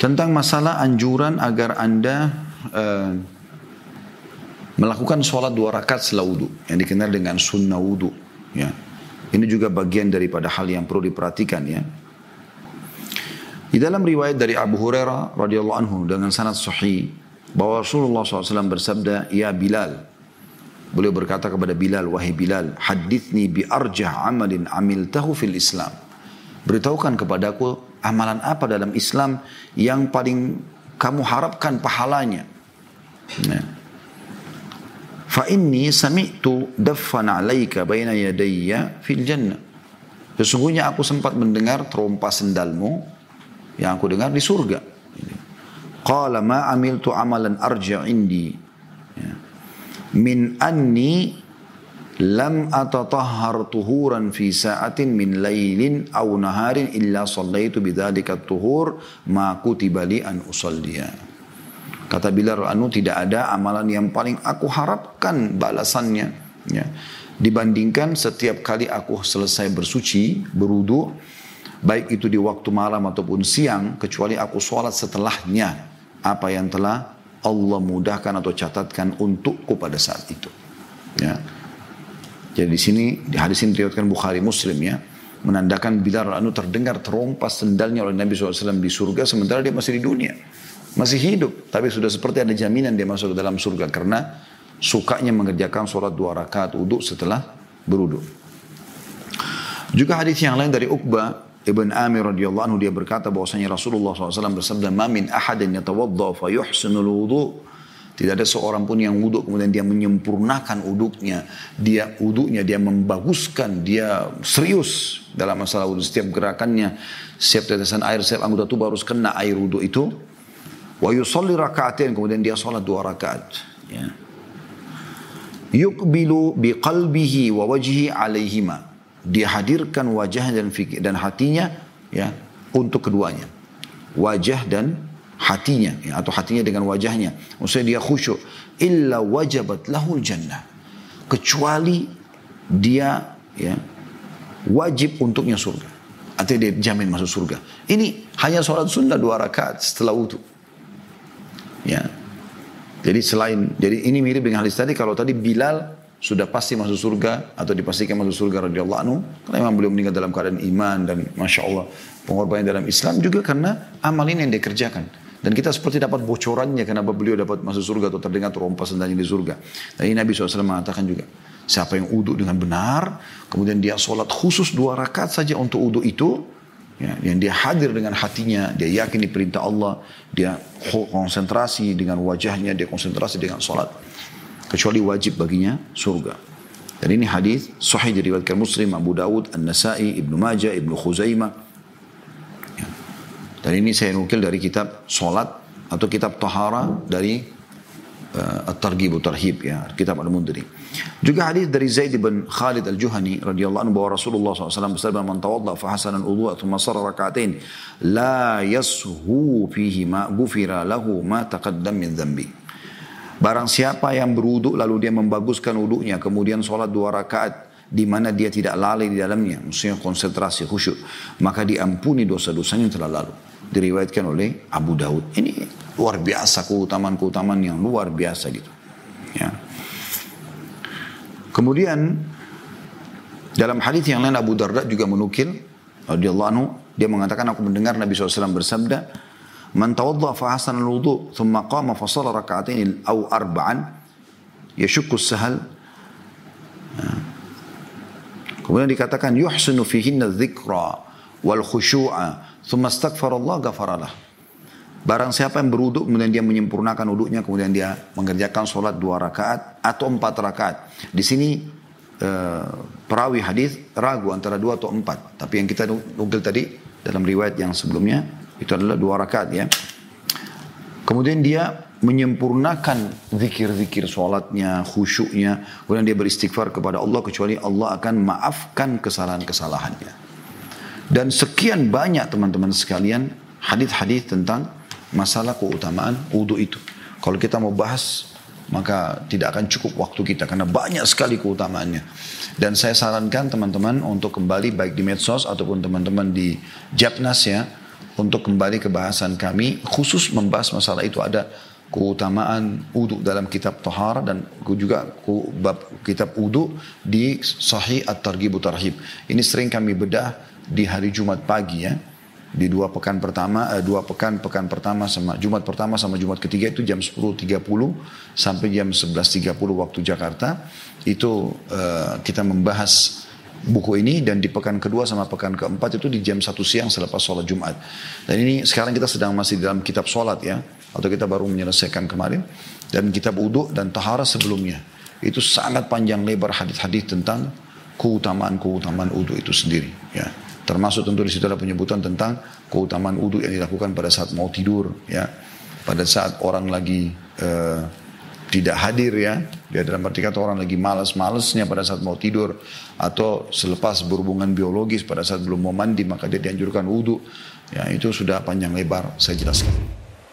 Tentang masalah anjuran agar Anda uh, melakukan sholat dua rakaat setelah wudhu. Yang dikenal dengan sunnah wudhu. Ya. Ini juga bagian daripada hal yang perlu diperhatikan ya. Di dalam riwayat dari Abu Hurairah radhiyallahu anhu dengan sanad sahih bahwa Rasulullah SAW bersabda, Ya Bilal, Beliau berkata kepada Bilal, wahai Bilal, hadithni bi arjah amalin amiltahu fil Islam. Beritahukan kepadaku amalan apa dalam Islam yang paling kamu harapkan pahalanya. Ya. Fa inni sami'tu daffan alaika baina yadayya fil jannah. Sesungguhnya aku sempat mendengar terompa sendalmu yang aku dengar di surga. Qala ma amiltu amalan arja indi. Ya min anni lam atatahhar tuhuran fi sa'atin min lailin aw naharin illa sallaitu bidzalika tuhur ma kutiba li an usalliya. Kata Bilal anu tidak ada amalan yang paling aku harapkan balasannya ya. Dibandingkan setiap kali aku selesai bersuci, berudu, baik itu di waktu malam ataupun siang, kecuali aku sholat setelahnya apa yang telah Allah mudahkan atau catatkan untukku pada saat itu. Jadi di sini di hadis ini diriwayatkan Bukhari Muslim ya menandakan Bilal anu terdengar terompas sendalnya oleh Nabi SAW di surga sementara dia masih di dunia. Masih hidup, tapi sudah seperti ada jaminan dia masuk ke dalam surga karena sukanya mengerjakan sholat dua rakaat uduk setelah beruduk. Juga hadis yang lain dari Uqbah Ibn Amir radhiyallahu anhu dia berkata bahwasanya Rasulullah SAW bersabda, "Mamin ahadin yatawadda fa yuhsinul wudu." Tidak ada seorang pun yang wudhu kemudian dia menyempurnakan wudhunya, dia wudhunya dia membaguskan, dia serius dalam masalah wudhu setiap gerakannya, setiap tetesan air, setiap anggota tubuh harus kena air wudhu itu. Wa yusalli rakaatin kemudian dia salat dua rakaat. Ya. Yukbilu biqalbihi wa wajhi alaihima dia hadirkan wajah dan fikir dan hatinya ya untuk keduanya. Wajah dan hatinya ya, atau hatinya dengan wajahnya. Maksudnya dia khusyuk. Illa wajabat lahul jannah. Kecuali dia ya wajib untuknya surga. Atau dia jamin masuk surga. Ini hanya sholat sunnah dua rakaat setelah wudhu. Ya. Jadi selain, jadi ini mirip dengan hadis tadi. Kalau tadi Bilal sudah pasti masuk surga atau dipastikan masuk surga radhiyallahu anhu karena memang beliau meninggal dalam keadaan iman dan masya Allah pengorbanan dalam Islam juga karena amal ini yang dikerjakan dan kita seperti dapat bocorannya kenapa beliau dapat masuk surga atau terdengar terompas sendalnya di surga. Dan ini Nabi SAW mengatakan juga, siapa yang uduk dengan benar, kemudian dia sholat khusus dua rakaat saja untuk uduk itu, ya, yang dia hadir dengan hatinya, dia yakin di perintah Allah, dia konsentrasi dengan wajahnya, dia konsentrasi dengan sholat kecuali wajib baginya surga. Dan ini hadis sahih diriwayatkan Muslim, Abu Dawud, An-Nasai, Ibnu Majah, Ibnu Khuzaimah. Dan ini saya nukil dari kitab Salat atau kitab Tahara dari uh, At-Targhib Tarhib ya, kitab Al-Mundiri. Juga hadis dari Zaid bin Khalid Al-Juhani radhiyallahu anhu bahwa Rasulullah SAW bersabda man tawadda fa hasana al-wudu thumma sara rak'atain la yashu fihi ma ghufira lahu ma taqaddam min dhanbi. Barang siapa yang beruduk lalu dia membaguskan uduknya, kemudian sholat dua rakaat di mana dia tidak lalai di dalamnya, maksudnya konsentrasi khusyuk, maka diampuni dosa-dosanya yang telah lalu. Diriwayatkan oleh Abu Daud. Ini luar biasa keutamaan-keutamaan yang luar biasa gitu. Ya. Kemudian dalam hadis yang lain Abu Darda juga menukil radhiyallahu anhu dia mengatakan aku mendengar Nabi SAW bersabda Man tawadda fa hasana al-wudu thumma qama fa shalla rak'atayn aw arba'an yashukku sahal Kemudian dikatakan yuhsinu fihinna dzikra wal khusyu'a thumma astaghfara Allah ghafaralah. Barang siapa yang beruduk kemudian dia menyempurnakan uduknya kemudian dia mengerjakan sholat dua rakaat atau empat rakaat. Di sini uh, perawi hadis ragu antara dua atau empat. Tapi yang kita nukil tadi dalam riwayat yang sebelumnya itu adalah dua rakaat ya. Kemudian dia menyempurnakan zikir-zikir sholatnya, khusyuknya. Kemudian dia beristighfar kepada Allah kecuali Allah akan maafkan kesalahan-kesalahannya. Dan sekian banyak teman-teman sekalian hadis-hadis tentang masalah keutamaan wudhu itu. Kalau kita mau bahas maka tidak akan cukup waktu kita karena banyak sekali keutamaannya. Dan saya sarankan teman-teman untuk kembali baik di medsos ataupun teman-teman di Japnas ya untuk kembali ke bahasan kami khusus membahas masalah itu ada keutamaan uduk dalam kitab Tahara dan juga bab kitab uduk di Sahih At-Targhib Tarhib. Ini sering kami bedah di hari Jumat pagi ya. Di dua pekan pertama, eh, dua pekan, pekan pertama sama Jumat pertama sama Jumat ketiga itu jam 10.30 sampai jam 11.30 waktu Jakarta. Itu eh, kita membahas buku ini dan di pekan kedua sama pekan keempat itu di jam satu siang selepas sholat Jumat. Dan ini sekarang kita sedang masih dalam kitab sholat ya atau kita baru menyelesaikan kemarin. Dan kitab uduk dan tahara sebelumnya. Itu sangat panjang lebar hadis-hadis tentang keutamaan-keutamaan uduk itu sendiri ya. Termasuk tentu di situ ada penyebutan tentang keutamaan uduk yang dilakukan pada saat mau tidur ya. Pada saat orang lagi uh, tidak hadir ya. Dia dalam arti kata orang lagi malas-malasnya pada saat mau tidur. Atau selepas berhubungan biologis pada saat belum mau mandi maka dia dianjurkan wudhu. Ya itu sudah panjang lebar saya jelaskan